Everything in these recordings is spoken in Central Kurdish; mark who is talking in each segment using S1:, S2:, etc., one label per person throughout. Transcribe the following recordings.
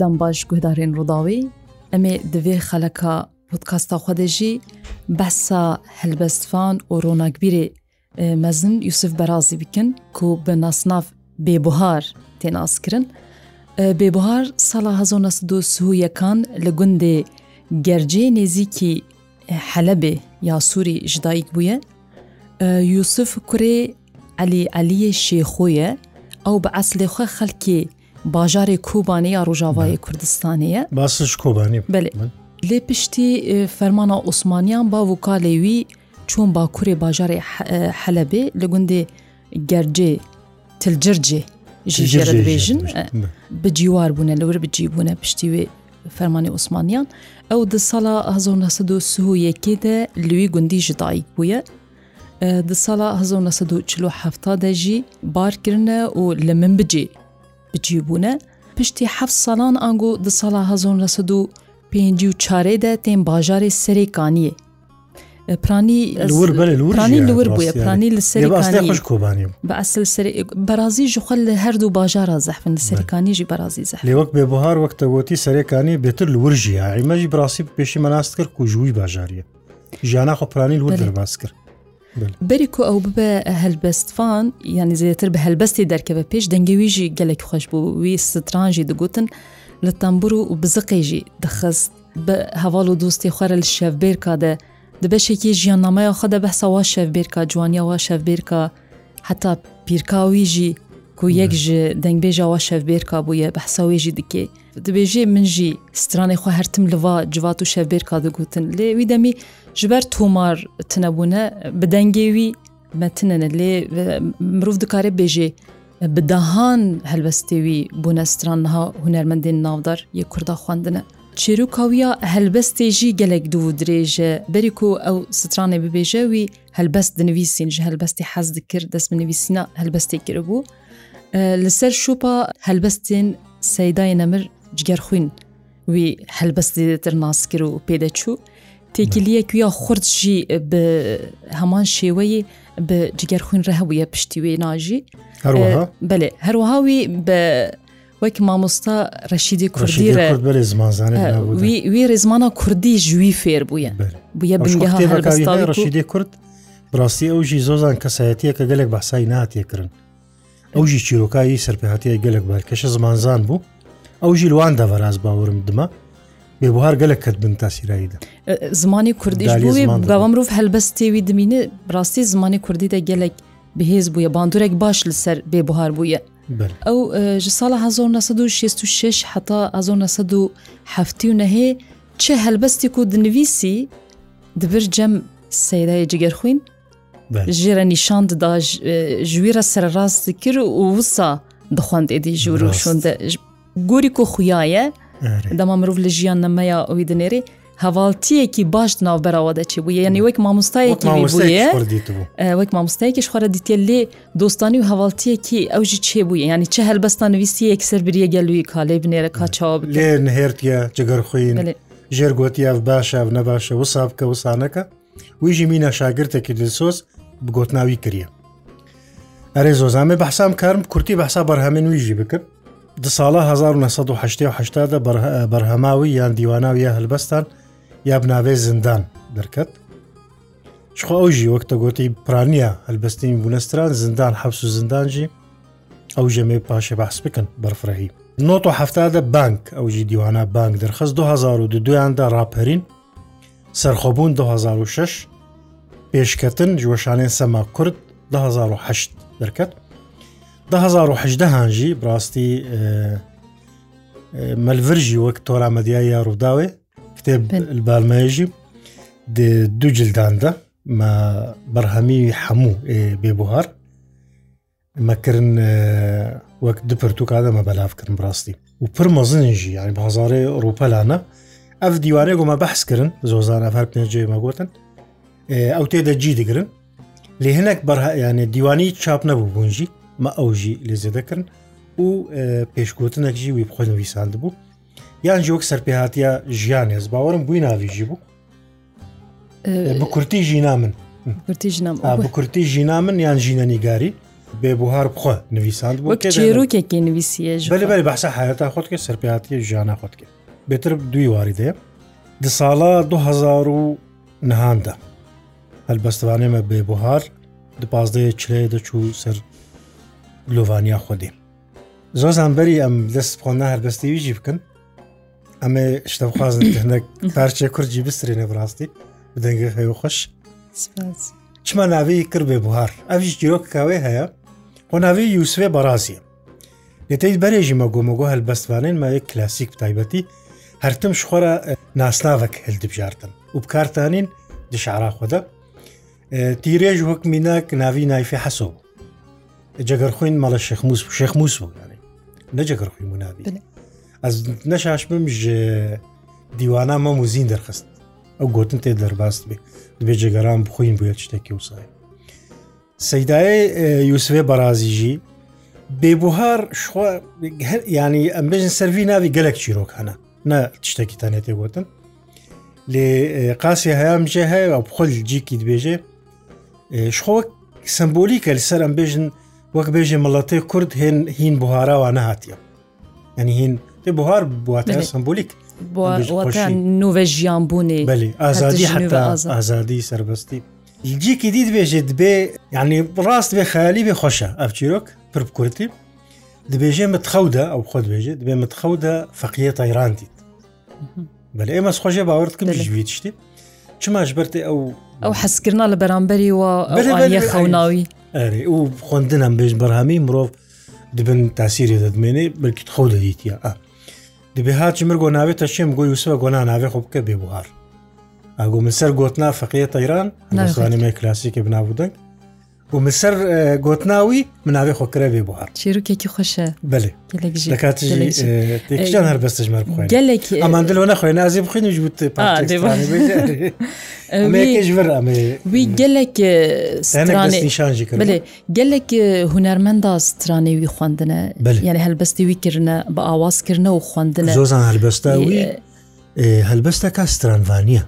S1: دەم باش گوهدارên ڕووداوی ئەمێ divê xeleka podkasta xwedê jî behsa helbestfan û ronakbîrê mezin Yusuf Berazî bikin ku bi nasnav bêbuhar tênaskirin. Bêbuhar sala hezonasdu Suhuyekan li gundê gercê nêzîkî helebê ya Sûî ji dayîk bûye, Yusuf kurê Elî Eliyê şêxoye ew bi eslê xwe xelkê باژارێ کوبانە یا ڕۆژاوای کوردستانەیە باسش کۆبانی لێ پشتی فەرمانە عوسمانیان با وکا لێوی چۆن باکوورێ باژارێ حەلەبێ لە گوندێ گەرجێ تلجرجێ ژێژن بجیوار بوونە لەور بجیبوونە پشتی وێ فەرمانی عوسمانیان ئەو د ساڵا 1970یەکێدە لوی گوندی ژدایک بووە د ساڵا 1970 دەژی بارکردە و لە من بجێ بچیبوونە پشتی حەف ساڵان ئەنگۆ دە ساڵا هەزۆن لەسەد و پێنج و چارێدا تێن باژارێ سەرێکانیە
S2: پرانی پرانی لور بووە پرانی لە
S1: سەرکانی بە ئەسل بەرازی ژخە لە هەردوو باژارە زەحفن سەرکانیژی بەرازی زە
S2: لێوەک بێبهار وەکتەوەتی سەرەکانی بێتر لورژیە ئیمەژی بڕاستی پێشی مەناست کرد و ژووی باژاریە ژیانە خۆ پرانی لور دەرباس کرد
S1: بەریکۆ ئەو ببە هەلبەستفان یانی زیاتر بە هەلبەستی دەرکەوە پێش دەنگەویژی گەلێک خۆش بوو وی سترانژی دەگوتن لە تەمبور و بزقێژی دەخست بە هەواڵ و دوستی خوارە لە شەفبێر کادە دەبەشێکی ژیاننامەیە خەدە بەسەوا شەفبێرکە جوانیەوە شەفبێرکە حتا پیرکاویژی کو یەک ژ دەنگبێژەوە شەفبێرکا بووە بەحساوێژی دکێ. dibêjê min jî stranê xwe hertim liva civat û şevbêr ka digotin lê wî demî ji ber tomar tinebûne bi dengê wî me tinine lê mirov dikare bêjê bi dahan helbestê wî bûne stran niha hunermendên navdar yê kurda xwendine. çêrûkawiya helbestê jî gelek dû dirêje berî ku ew stranê bibêje wî helbest dinivîsîn ji helbestê hez dikir dest binivîsîna helbestê kiribû. Li ser şûpa helbestên seydayê nemir جگەر خوین وی هەلبەستی دەتر ناسکر و پێدەچوو تێکیلیەک یا خوردژی بە هەمان شێوەیە بە جگەر خوین ڕەهەبووە پشتی وێ ناژی بەێ هەروەهاوی بە وەک مامۆستا ڕەشیدی
S2: کوردی وی
S1: ڕێزمانە کوردی ژووی فێر بووە
S2: بویە بنگەها ڕەشیدی کورد ڕاستی ئەوژی زۆزان کەسایەتیە کە گەلێک باسای ناتێکردن ئەوژی چیرۆکایی سەرپەهاتیە گەلێک بار کەشە زمانزان بوو ئەو ژیلوان دەڤڕاز باورم دمە بێبوار گەلە کرد بن تاسیراییدا
S1: زمانی کوردیش گاوەمرۆڤ هەلبەست تێوی دمینە ڕاستی زمانی کوردی دە گەلێک بهێز بووە باندورێک باش لەسەر بێبهار بووە ئەو ji ساڵە 1966 حتا 1970 نەهێ چه هەلبەستی و دنویسی دبر cem seydayê ciger xwîn ji re nîşand da ji wî re serrast dikir û wisa dixwand êdî ji rûşûn de گۆری و خویایە دەما مرۆڤ لە ژیان نەمەیە ئەوی دنێری هەواڵتیەکی باش ناوبەرەوە دەچی بوو یعنی وەک مامۆستایەکی
S2: وەک مامۆستایەکی شخواارە دیتێ لێ دۆستانی و هەواڵتیەکی ئەوژی چێ بووە
S1: ینی چه هەلبەستان نوویستی یەکسەربریە گەلووی کالێ بنێرە کاچاو لێ نهێرتە
S2: جگەرخۆین ژێرگوتی ئەف باشە نەباشە وسا بکە وسانەکە ویژی مینە شاگرتێکی دلسۆس بگۆتناوی کریە ئەرێ زۆزانێ بەحسام کارم کورتی بەحسا بەرهەمێن ویژی بکرد دو ساڵە 1970 بەرهەماوی یان دیواناویە هەلبەستان یا بناوێ زندان دەرکەت شخوا ئەوژی وەک تەگوتی پرانیە هەلبەستنی بوونەستران زندان حەفس و زندانجی ئەو ژەمێ پاشێ بەحس بکەن بەرفرەهی نۆهفتادە بانک ئەوژی دیوانە بانک دەرخست 2022یاندا ڕاپەرین سەرخۆبوون 2006 پێشکەتن جوەشانێن سەما کورد 2008 دەرکەت 2010 هاژی براستی مەلڤژی وەک تۆرا مەدیای یا ڕووداوێ کتێب بالمەژی دوو جلداندا بەرهەمی هەموو بێبهار مەکردن وەک دوپرتوکادەمە بەلافکردن ڕاستی و پر مەزنژی یانی بازارێ ڕوپەلانە ئەف دیوارێ گۆمە بەحسکردن زۆزان ئەفر پێنجێ مەگوتن ئەو تێدە جی دەگرن لێ هەنێک بەرها یانێ دیوانی چاپ نەبوو بونجی مە ئەوژی لێ زێدەکردن و پێشگوتنەکژی وی بخۆنویسان بوو یان جۆک سەرپێهاتە ژیان هێز باوەرم بووی ناویژی بوو بە کورتی ژینا من بە کورتی ژینا من یان ژینە نیگاری بێبووهار بخۆ نویساند بوو چێروکێکی نویسیەش بەلبەر بەسە حەتا خۆت کە سەرپێهاتە ژیانە خۆت کرد بێتر دوی واری دێ دە ساڵە 2009دا هەلبەستوانێمە بێبووهار دە پازدەیە چلێ دەچوو سەر گلۆڤانیا خودی زۆر زانبەری ئەم دەست خۆنا هەربەستی ویژی بکەن ئەمێ شتەخوازن هەندێک پارچێ کوردجی بسترێنە بڕاستی بدەنگە هەیە خۆش چمە ناوی کرد بێ بهار ئەویش جیرۆک کاوێ هەیە بۆ ناوی یوسێ بەڕاستیە لێتیت بەرێژی مەگۆمەگۆ هەلبەستوانێن مایە کلاسیک تایبەتی هەرتم شخۆرە ناسناوەک هەلدبژارتن و بکارتانین دشعرا خۆدە تیرێژ وەک میناک ناوی نایفی حەسەوە جگەر خوین مەڵە شخموس شخموس بووگانێ نەجگەر خوی منابی ئەس نەشاش بم ژێ دیوانە مەم و زین دەرخست ئەو گوتن تێ دەرباست بێ دەبێ جگەران بخوین بووە شتێکی وسای سەدایە یوسێ بەرازیژی بێبهار ینی ئەمبژن سەروی ناوی گەلک چیرۆکانە نە شتێکی تەنێتێ گوتن لێ قاسی هەیەمژێ هەیە بخۆل جیکی دبێژێ شخۆک سمبولیکە لەسەر ئەمبێژن وەک بێژێ مڵەتی کورد هێن هین بهاراوە نەهاتیە ئەنی هین تێ بهار بواتە سمبولیک
S1: نوێ ژیان بوونی بەێ ئازادی
S2: حتا ئازادی سربەستی جیکی دیت بێژێت بێ یعنی ڕاست بێ خەیالی بێ خۆشە ئەف چیرۆک پر کورتی دبێژێ متخەودە ئەو خۆت بێژێ دبێ متخەودە فەقیە تایرانیت بەێ ئێمە خۆشە باوەردکم ژویت شتی چماش بەرتێ
S1: ئەو ئەو حەسکردنا لە بەرامبەری وە خەوناوی ئەرێ و
S2: خوندنم بێژ بەرهامی مرۆڤ دبن تاسیری دەدمێنێ بلکیت خەو دەدیتە ئا دەبێ هاچ مرگۆ ناوێتە شێم گۆی وسە گۆنا ناوێ خۆ بکە بێ بوار ئاگۆ من سەر گۆتنا فەقیە تەیران نازانانی مای کلاسیکی بنابوو دەنگ و مسەر گۆتناوی مناوێ خۆکرەوێ بۆ هەر چیرکێکی خۆشە بێ لەکاتژان هەر بەستژمە بخۆین گەلێکی ئەمان دلۆ نەخۆی نازی بخینیش وت وی گەلێکشانژی
S1: بێ گەلێک هوەرمەندا سترانێوی خوێندنە یعنی هەلبەستیوی کردنە بە ئاوازکردنە و خوێندنە
S2: زۆزان هەلبەستاوی هەلبەستەکە سترانوانە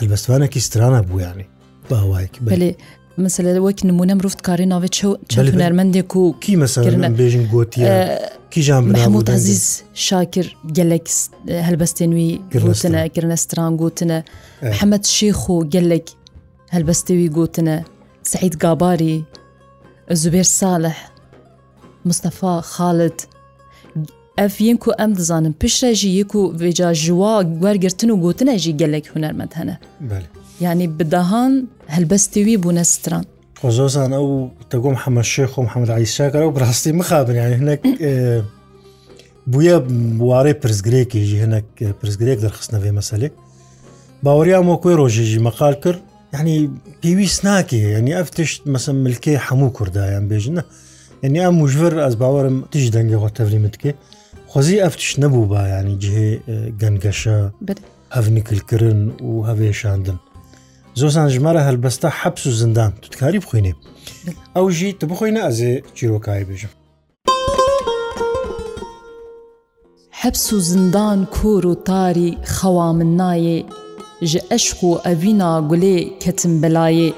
S2: هەلبەستوانێکی سترانە بوویانی باواکی بێ
S1: مثل وەک نمونە مرۆڤ کاری ناوێت چەند هوەرمەندێک و کی مەسەبێژین گوتی کیژان محمود عزیز شاکر gelek هەلبەستێن وی گرنە گرنەستران گوتنە حەمەد شێخ و gelek هەلبەستێوی گوتنە سعید گاباری زوبێر ساڵح مستەفا خاڵت ئەف یەن و ئەم دەزانم پیشڕێژی یەک و وێجا ژوا وەرگرتن و گوتنە ژی gelek هوەرمەند هەنە ینی بدەهان هەلبەستیوی بوونە
S2: ستران زۆزان ئەو دەگۆم حەمەشێ خۆم حەمەداعیشاکە و بڕاستی مخابن یان هەنێک بووە بوارەی پرزگرێکیژی هەنێک پرزگرێک دەرخستنەوێ مەسلێک باوەریان وە کوێ ڕۆژێژی مەقال کرد یعنی پێویست ناکێ ینی ئەف تشت مەسم ملکەی هەموو کوردایان بێژنە ینی ئەم مژور ئەس باوەرم تیش دەنگەوە تەوریمتکێ خۆزی ئەفتش نەبوو با ینی جێ گەنگەشە هەفنیکلکردن و هەوێشاندن زۆسان ژمارە هەلبەستا حەبس و زندان توتکاری بخوێنێ ئەو ژی تو بخۆی نازێ چیرۆکایی بێژم
S1: حەبس و زندان کۆر و تاری خەوا من نایێ ji eşq û evîna gulê ketim belayê.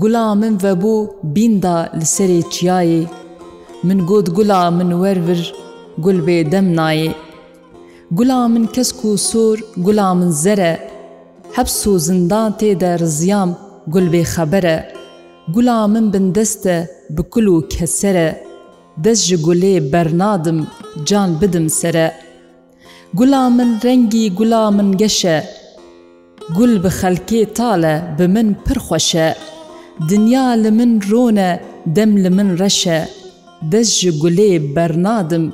S1: Gula min vebû bînda li serê çiyayê, min got gula min wervir gul bê dem nayê. Gula min kesk û sor gula min zere هەبس و زندان تێدە ڕزیام گولبێ خەبەرە گولا من بن دەستە بکل و کەسەرە دەست ji گولێ بەرنادم جان بدم سرە گولا من ڕەنگی گولا من گەشە گول bi xelkê talە bi min pir xweşe dinya li min rone dem li min reşe dest ji gulê bernadim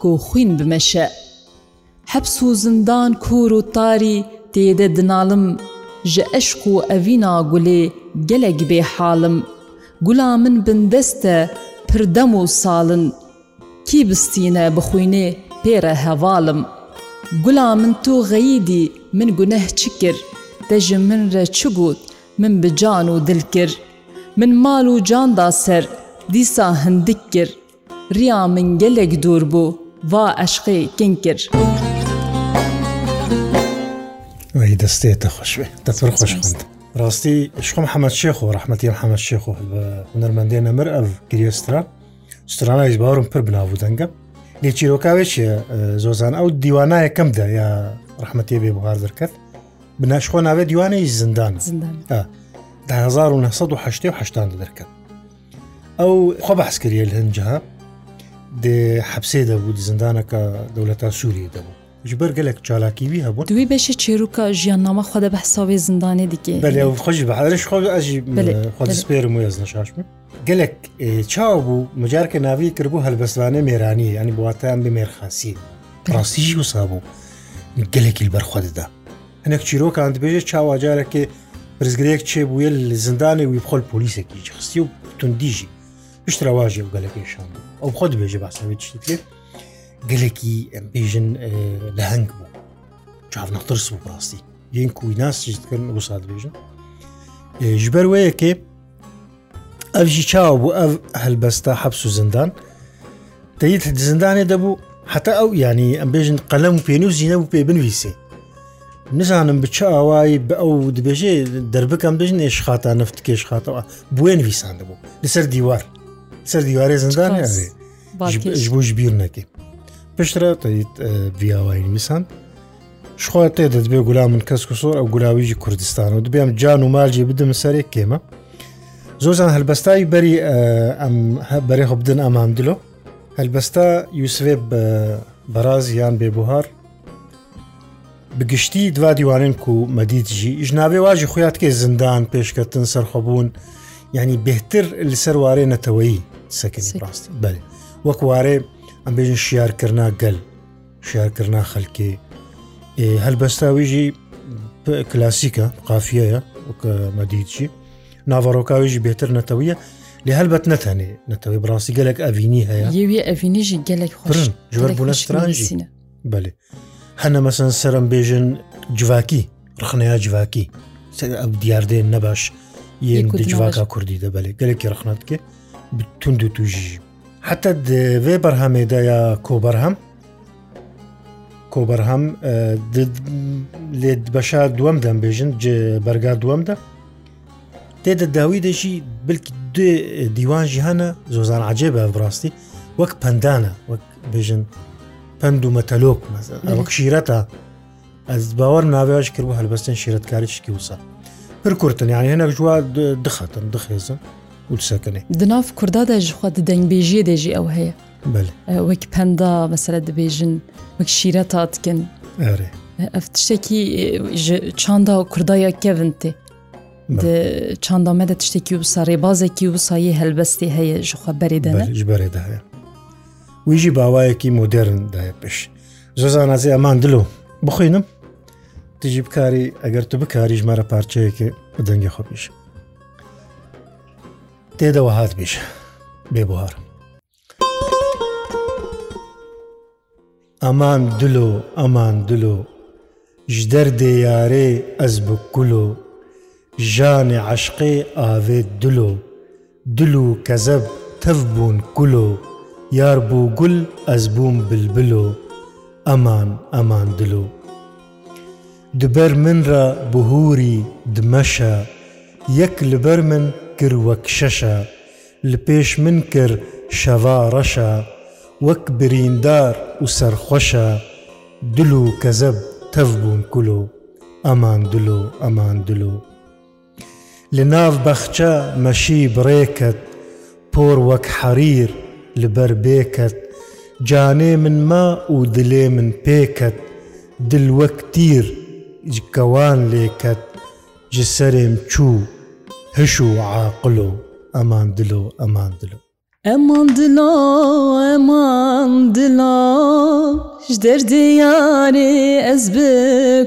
S1: ku xwîn bimeşe Hebs û zindan kûr û tarî têde dinalim ji eşq û evîna gulê gelek bê halim Gula min bin dest e pirdem û salin Kî bistîne bixwînê pêre hevalim Gula min tu xeyîdî min guneh çi kir te ji min re çi got min bi can û dil kir Min mal û can da ser dîsa hindik kir Riya min gelek dûr bû va eşqê kin kir.
S2: وی دەستێتە خۆشوێ دەپڕ خۆشخند. ڕاستی شخۆم حەمەد شێخ و ڕحمەتی حەمەد شێخ و بە هوەرمەندێ نەمر ئەف گرێسترا سترانایش باوم پر بناو دەنگە لێچیرۆکاوێکە زۆزان ئەو دیوانایە کەمدا یا ڕحمەتی بێ بغاردر کرد بناشخۆ ناوێت دیوانەی زندان 1970 دەکرد ئەو خۆ بەحسکریە لە هەنجها دێ حەبسێ دەبوو زندانەکە دەولەتان سووریە دەبوو ji ber gelek çalakî wî hebû
S1: Duî beşe çêrûka jiyan nama xwe de behsavê zindanê
S2: dike Belê xwe ji beherş xwe ez jî xwedipêrim û ez neşaşmin gelek e, çabû micarke navî kirbû helbestvanê mêranî yanî buwate em bi mêrxasî rastî jî wisa bû gelekî berxwe dida hinek çîrokan dibêje çawa carekê rizgirêk çêbûye li zindanê wî xol polîsekî xistî û tundî jî piştrawajê gelekê şan ew xwe dibêje behsavê tiştikê گەلێکی ئەم بێژن لە هەنگ بوو چاونەترس و ڕاستی یەن کویناسیکردن بۆ سات بێژن ji ber wê yekê ev jî çaw bû ev helbesta heps û zindan teyit zindanê debû heta ew yanî em bêjin qelem û pênû jîne û pê binivîsê nizanim bi çawayî bi ew dibêjê derbikem bêjin êşxata neft kêşxata bûê nivîsan dibû li ser dîwar ser dîwarê zindan ji bû ji bîr nekê پێشرە تیت بیاوای نویسان شخوا تێ دەست بێ گولا من کەس کوسۆر ئەو گولاویژی کوردستان و دبێم جان و مالجی بدم سەرێک کێمە زۆزان هەلبەستای بەری ئەم بەرێ خبدن ئەمان دلۆ هەلبەستا یوسێ بەراز یان بێبهار بگشتی دوا دیوانین و مەدیدژی ژناابێ واژی خۆیات کێ زندان پێشکەتن سەرخەبوون ینی بهتر لەسەر وارێ نەتەوەی سەکردی ڕاستی بەێ وەکوارێ ئەمبێژن شیارکردنا گەل شیارکردنا خەلکی هەلبەستاویژی کلاسیکە قافیەیە کە مەدیچی ناوەڕۆکاویژی بێتر نەتەویە لێ هەلبەت نەتەنێ نەتەوەی بڕاستی گەلک ئەڤینی هەیە ئەڤینیژی گەلک خۆشن ژوەر بوونەسترانژینە بەێ هەنە مەسن سرم بێژن جوواکی ڕخنەیە جوواکی دیاردێن نەباش یەک جوواکە کوردی دەبێ گەلێکی ڕخنات کێ تونند و توژی حتا وێ بەرهەمێدا یا کۆبەرهەم کۆبەرهەم لێ بەشا دووەم دەمبێژن بەرگا دووەمدا تێدە داوی دەژی بلکی دوێ دیوانژی هەنە زۆزان عجێ بە بڕاستی وەک پندانە وەک بێژن پند و مەتەلۆک وەک شیرەتە ئەس باوەڕ ناوێش کردبوو هەلبەستن شیرەتکاریشکی وسە پر کورتن یان هێنە ژوا دخەتن دخێزن
S1: وتسەکەێ دناف کوردادا ژخوا دەنگبێژیە دێژی ئەو هەیە وەک پەندا مەسرە دەبێژن وەک شیرە تاتکن ئەف تشتێکی چاندا و کوردایە کەون تێ چاندامەدە tiştekî wisa rêbazekî wisayê helbestê heye ji xwe berêde
S2: ji berêde heye Wî jî bawayekî modern daye pêş Zozanazê eman dilo bixwînim Tu jî bikarî eger tu bikarî ji me re parçeyekê bi dengê xwe bêjim تێدەوە هات بێش بێ بوار ئەمان دلو ئەمان دلو ji derdê yarê ez bi kulo janê eşqê avê dilo dilû kezeb tev bûn kulo yar bû gul ez bûm bilbilo eman eman dilo Diber min re bihûrî dimeşe yek li ber min کرد وەک شەشە لە پێش من کرد شەوا ڕەشە وەک بریندار و سەرخۆشە دل و کەزەب تەف بوون کولو ئەمان دل و ئەمان دلو لە ناو بەخچە مەشی بڕێکت پۆر وەک حەریر لەبەر بێکت جانێ من ما و دلێ من پێکت دل وەک تیر جکەوان لێکت جسەرێم چوو هش و عاقل و ئەمان دل و ئەمان دل و
S1: ئەمان دلا ئەمان دلا ji derdê yarê ez bi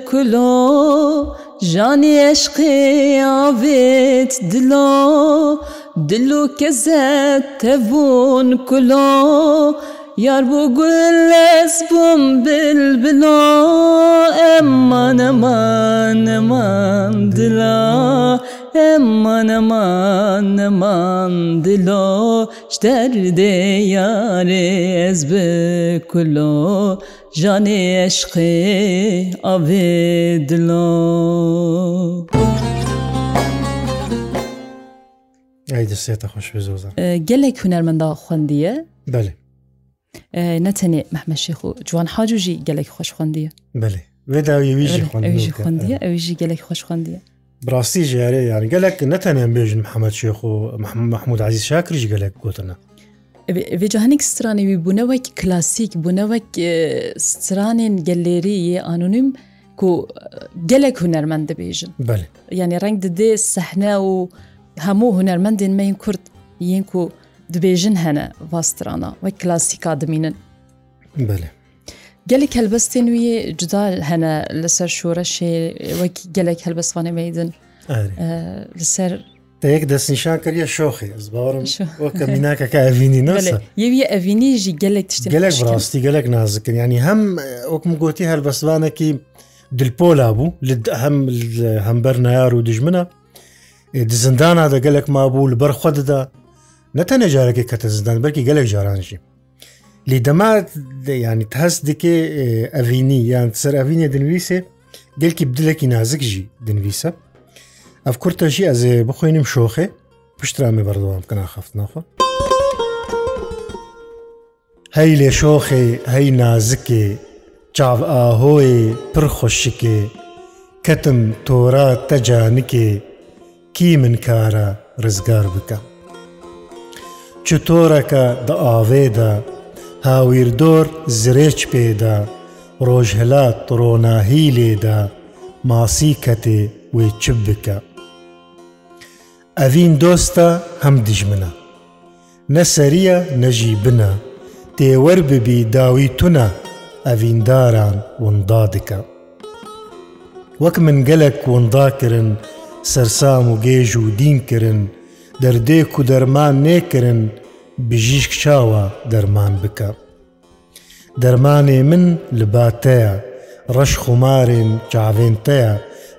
S1: kulo Janê eşqê avêt dilo Dilo kezet tevûn kulo Yar bu gul ez bûm bil bilo Eman eman eman dila Eman eman eman dilo Şderde yare ez bi kulo Janê eşqê avê dilo دەسێتە خۆش زۆز گەلێک هوەرمەندا
S2: خوندیە بەێ نەتەنێ
S1: مەحمەشێخ و جوان حاجوژی گەلێک خۆش خوندیە بێ وێداویژی خوندیە ئەوژی گەلێک خۆش خوندیە بڕاستی ژارێ
S2: یان گەلک نەتەنێن بێژن محەممەد شێخ و محمود عزیز شاکریش گەلک گوتنە
S1: جاهنێک stranێوی بوونەوەک کلاسیک بوونەوەک stranên gelêriyê anonîm ku gelek hunermend dibêjin yani reng didê sehne û hemû hunermendên meyên Kurd yên ku dibêjin hene va strana wek klasîka dimînin Belê gelek helbestên wî cuda hene li ser şoreşê wek gelek helbestvanê meydin li ser yek destnîşan kiriye
S2: şoxê ez barim minakeke evînî Yeviye evînî jî gelek tiştî gelek rastî gelek nazikin yanî hem ok min gotî helbestvanekî dilpola bû li hem hember nayar û dijmina di zindana da gelek mabû li berxwe dida ne tene carekê kete zindan belkî gelek jaran jî لیدەما ینی هەست دکێ ئەڤینی یان سەر ئەڤینە دنویسێ گەلکی بدلێکی نازکژی دنویسە ئەف کورتەژی ئەزێ بخۆێنم شۆخێ پشترامی بەردەوام کەنا خەفت ناخۆ هەی لێ شۆخێ هەی نازکێ چاو ئاهۆی پڕ خۆشکێ کەتم تۆرا تەجانکێ کی من کارە ڕزگار بکەم چ تۆرەکە دە ئاوێدا هاویردۆر زرێچ پێدا، ڕۆژهلات ڕۆناهی لێدا، ماسی کەتێ وێ چ بکە. ئەڤین دۆستە هەم دژمنە. نەسەریە نەژی بنە، تێوە ببی داوی تونە ئەڤینداران وندا دکە. وەک من گەلک ونداکردن، سەرسام و گێژ و دینکردن، دەردێک و دەرمان نێکردن بژیشک چاوە دەرمان بکە. دەرمانێ من لەباتەیە، ڕەش خمارێن چاوێنتەیە،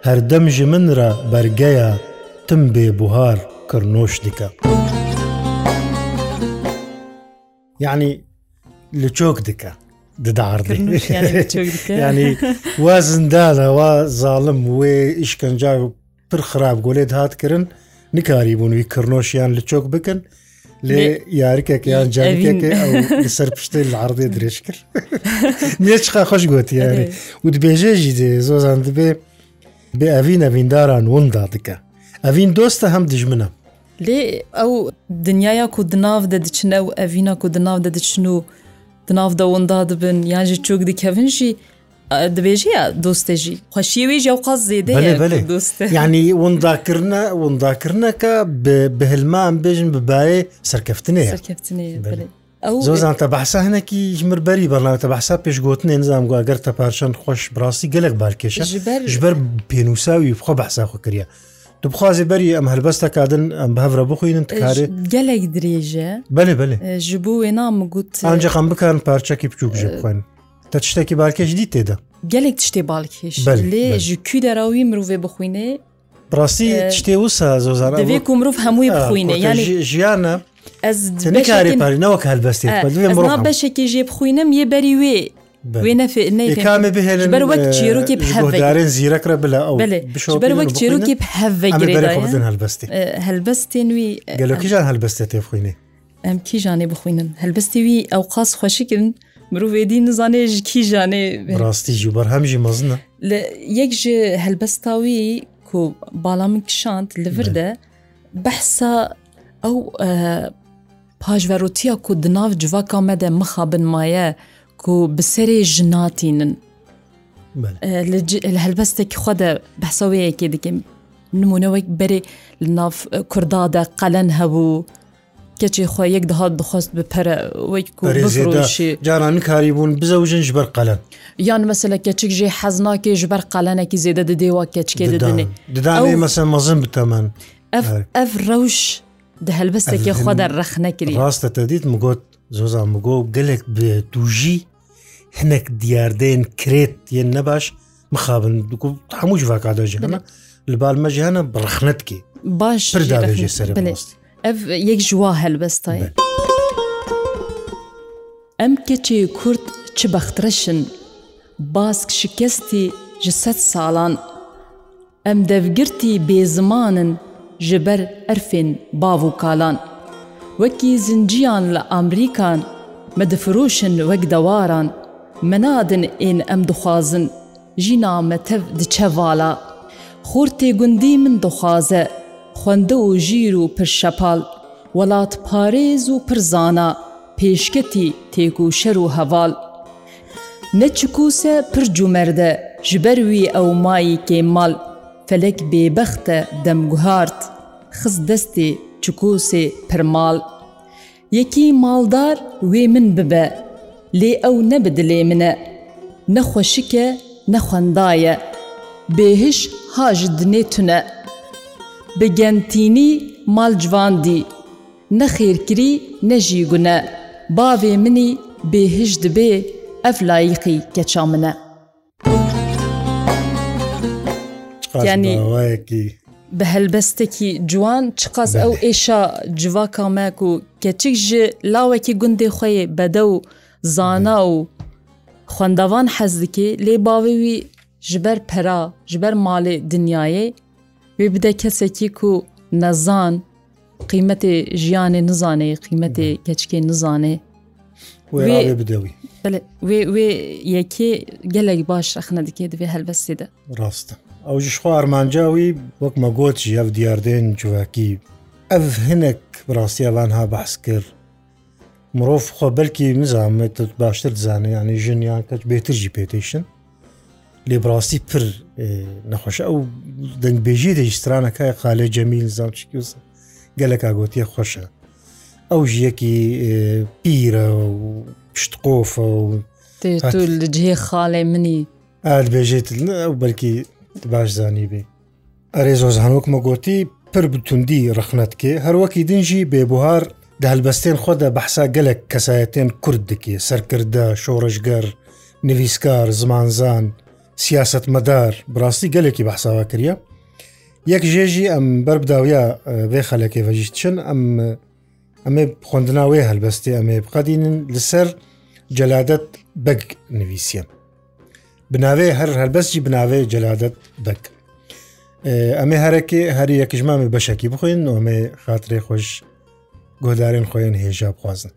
S2: هەردەمژ منرە بەرگەیە تم بێ بوهار کڕنۆش دیکە. یعنی لە چۆک دکە دداردی
S1: ینی
S2: وا زندانە وا زاڵم وێ ئیشکنجا و پر خراپ گۆلێت هاتکردن نکاری بوون وی کڕنۆشیان لە چۆک بکەن لێ یارکێک یان جارکێک سەر پشتی عردێ درێژ کرد نیە چخا خۆش گوتی یاری و دبێژێژی دێ زۆزان دبێ بێ ئەڤین ئەڤینداران وندا دکە ئەڤین دۆستە هەم دژمنە
S1: لێ ئەو دنیاە کو دناو دەدچنە و ئەڤینە کو دناو دەدچن و دناو دەوندا دبن یانژی چوک دیکەڤنژی دەبێژە دۆستێژی خۆشیێوی ژێوقاز زێدە
S2: ینی ونداکردە ونداکردنەکە بهلمان بێژن ببایێ سەرکەفتنێ زۆزانتە بەحسا هەنێکی ژمربەری بەڵاتە بەحسا پێشگوتنێ نزانام گوگەر تە پارچەند خۆش بڕاستی گەلک بارکێشە ژبەر پێنووساوی بخۆ بەحسا خۆکرە. بخوازی بەری ئەم هەربەستە کادن ئەم بەهرە بخوێنن کارێ
S1: گەلێک درێژە بەێ بێ ژبوو وێنام گوت
S2: ئەنجەخەم بکەن پارچەکی بچوو بژێ بخێن دە شتێکی بالکێش دی تێدا
S1: gelek tiştê balkêş lê ji ku derawî mirovê bixwîne
S2: Rastî tiştê wisa zozan devê ku mirov hemû bixwîne yani jiyana
S1: nekarî parînewek helbestê beşekê jê bixwînim yê berî wê
S2: wênekamê bihêlin ber wek çîrokê hevdarên zîrek re bile ber wek çîrokê hev helbestê helbestên wî gelekîjan helbestê tê
S1: bixwînê em kîjanê bixwînin helbestê wî ew qas xweşikirin مرۆڤێدی نزانێژ کیژانێ
S2: ڕاستی ژ بەر هەمژی مەزنە
S1: لە یەک ji هەلبەستاوی کو باڵام کشاند لەوردە بەحسا ئەو پاژڤەرۆتیە کو دناو جواکا مەدە مخابن مایە کو بسەرێ ژناتینن لە هەلبەستێکی خوا دە بەسەوەیەکێ دەکەم نمونونەوەک بەرێ لە ناف کوردادە قەلەن هەبوو. کەچی خۆ یەک دەهات بخواست بپەرە جارانی کاری بوون
S2: بزەوژن ژبەر قەلەن
S1: یان مەسلە کەچک ژێ حەزناکێ ژبەر قەلەنێکی زێدە دەدێوە کەچکێ دەدنێ ددانی مەسە مەزم بتەمەن ئەف ڕەوش هەلبەستێکی خۆ دەرەخ نەکردی ڕاستە تەدیت
S2: مگوت زۆزان مگۆ گەلێک بێ دوژی هەنێک دیاردەێن کرێت یەن نەباش مخابن دوکو هەموو ژڤکدەژێنە لەبال مەژیانە بڕخنتکی باش پرداژێ
S1: سەر بڵێست. ئەف یەک ژوا هەلبەستای ئەم کەچێ کورد چ بەخترەشن باسک شکستی ji sed salan Em devgirtî bêzimanin ji ber erfên bavûkalan Wekî zinciyan li Amrîkan me difiroşin wek dewaran Menadin ên em dixwazin jîna me tev diçevala Xortê gundî min dixwaze خوندە و ژیر و پرشەپال وڵات پارێز و پرزانە پێشکەتی تێک و شەر و هەواڵ نەچکوسە پرجومەردە ji berwî ewmayî kêmal felek bêbext e demguhart xiz destê çikosê pirmal yekî maldar wê min bibe lê ew nebidilê min e nexweşike nexwendaye bêhiş ha ji dinê tune bi gemtînî mal civandî nexêrkirî ne jî gune bavê minî bêhij dibe ev layiqî keça min e yani bi helbestekî ciwan çiqas ew êşa civaka me ku keçik ji lawekî gundê xweyê bedew zana û xwendavan hez dike lê bavê wî ji ber pera ji ber malê dinyayê وێ بدە کەسێکی و نەزان قیمەتێ ژیانێ نزانێ قیمەتێ کەچکێ نزانێ بدەوی وێ یەکێ گەلێک باش ئەخنە دکێ دەبێ هەلبەستێدا
S2: ڕاستە ئەو ژخوا ئەرمانجاوی وەک مەگۆچی ئەف دیاردێن جوواکی ئەف هەنێک ڕاستیاوان ها بەس کرد مرۆڤ خۆ بەلکی مزانێت باشتر زانێ ینی ژنیان کەچ بێترژی پێتیشن لێبڕاستی پر نەخۆشە ئەو دەنگبێژی دەیسترانەکە قالێ جەمیل زاوچکیوس گەلک ئاگۆتیە خۆشە ئەو ژیەکی پیرە و پشتقۆفە
S1: و لەجێ خاڵێ منی
S2: ئاڵبێژێت ئەو بەرکی باش زانی بێ ئەرێ زۆز هەنوکمە گۆتی پر بتوندی ڕخنەت کێ هەروەکی دنجی بێبهار دەهلبەستێن خۆدا بەحسا گەلک کەسایەتێن کورد دکێ سەرکردە شۆڕژگەر نویسکار زمانزان سیاست مەدار بڕاستی گەلێکی بەحساوا کردە یەک ژێژی ئەم بربداویە بێ خەلەکێ بەژیت چن ئەم ئەمێ خوندناوێ هەلبەستی ئەمێ بقەدینن لەسەر جەلادت بەگ نویسیە بناوێ هەر هەلبەستی بناوێ جەلادت بەک ئەمێ هەرەکێ هەری یەکژمامێ بەشکی بخۆین ئەمێ خااتێ خۆش گۆدارێن خۆیان هێژا بخوازن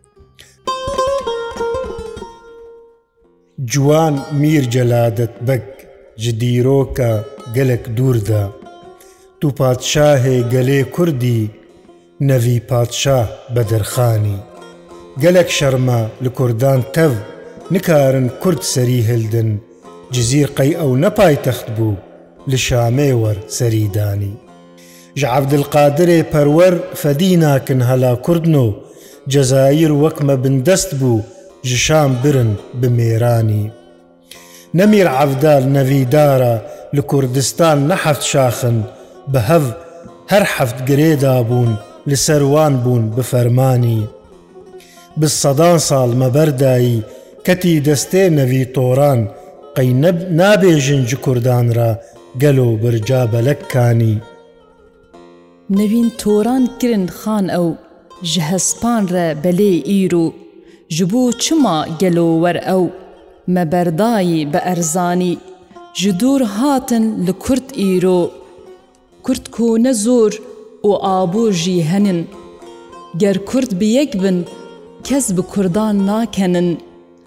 S2: جوان میر جەلادت بەگ ji dîroka gelek dûrda Tu padşahê gelê Kurdî nevî padşah bedirxanî gelek şerma li Kurdan tev nikarin Kurd serî hildin cizîr qey ew nepaytext bû li Şamê wer serîdanî Ji Abdilqadirê perwer fedî nakin hela Kurdno Cezayir wek me bindest bû ji şam birin bi mêranî. نەمیر عەفدار نەڤیدارە لە کوردستان نەحەفت شاخن بە هەڤ هەر حەفت گرێدا بوون لە سەروان بوون بە فەرمانی. بسەدان ساڵ مەبەردایی کەتی دەستێ نەوی تۆران قەی نابێژنج کوردان را گەل و برجا بەلەکانی.
S1: نەوین تۆران کرن خان ئەو ژهسپان رە بەلێ ئیر و ژبوو چما گەلۆوەەر ئەو مەبەردایی بە ئەرزانی ji دوور هاتن li کورت îro کورت ku ne zor û abû jî henin ger کورت bi yek bin kes bi Kurdan nakenin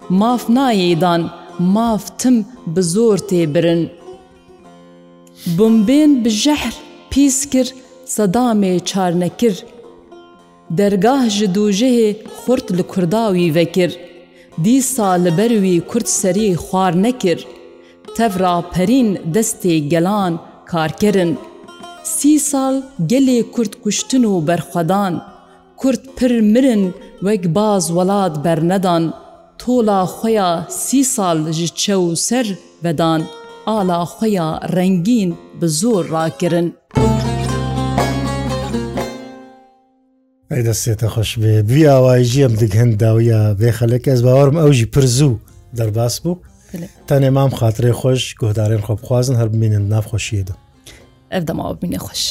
S1: maf nayêdan maf tim bi zor têbirin Bombên bi jehr pîs kir sedamê çarnekir dergah ji dûjehê xurt li Kurda wî vekir. دیسا لەبەروی کورتسەری خوار نەکرد، تەڤرا پەرین دەستێ گەلان کارکردن. سی ساڵ gelê کورد کوشتن و بەرخەدان، کورد پر مرن وەک باز وڵات بەرنەدان، تۆلا خۆیا سی ساڵ ji çew سەر بەدان، ئالا خۆیا ڕەنگین bi زۆر ڕاکردن.
S2: ئەی دەستێتە خۆش بێ دوی ئاوایژی ئەم دیگ هەندداویە بێخەلێک ئەس باوەرم ئەوژی پرزوو دەرباس بوو تەنێ مام خااتێ خۆش گۆدارێن خۆبخوازن هەر بمێنن نافخۆشیێدا
S1: ئەف دەماوە بینە خۆش.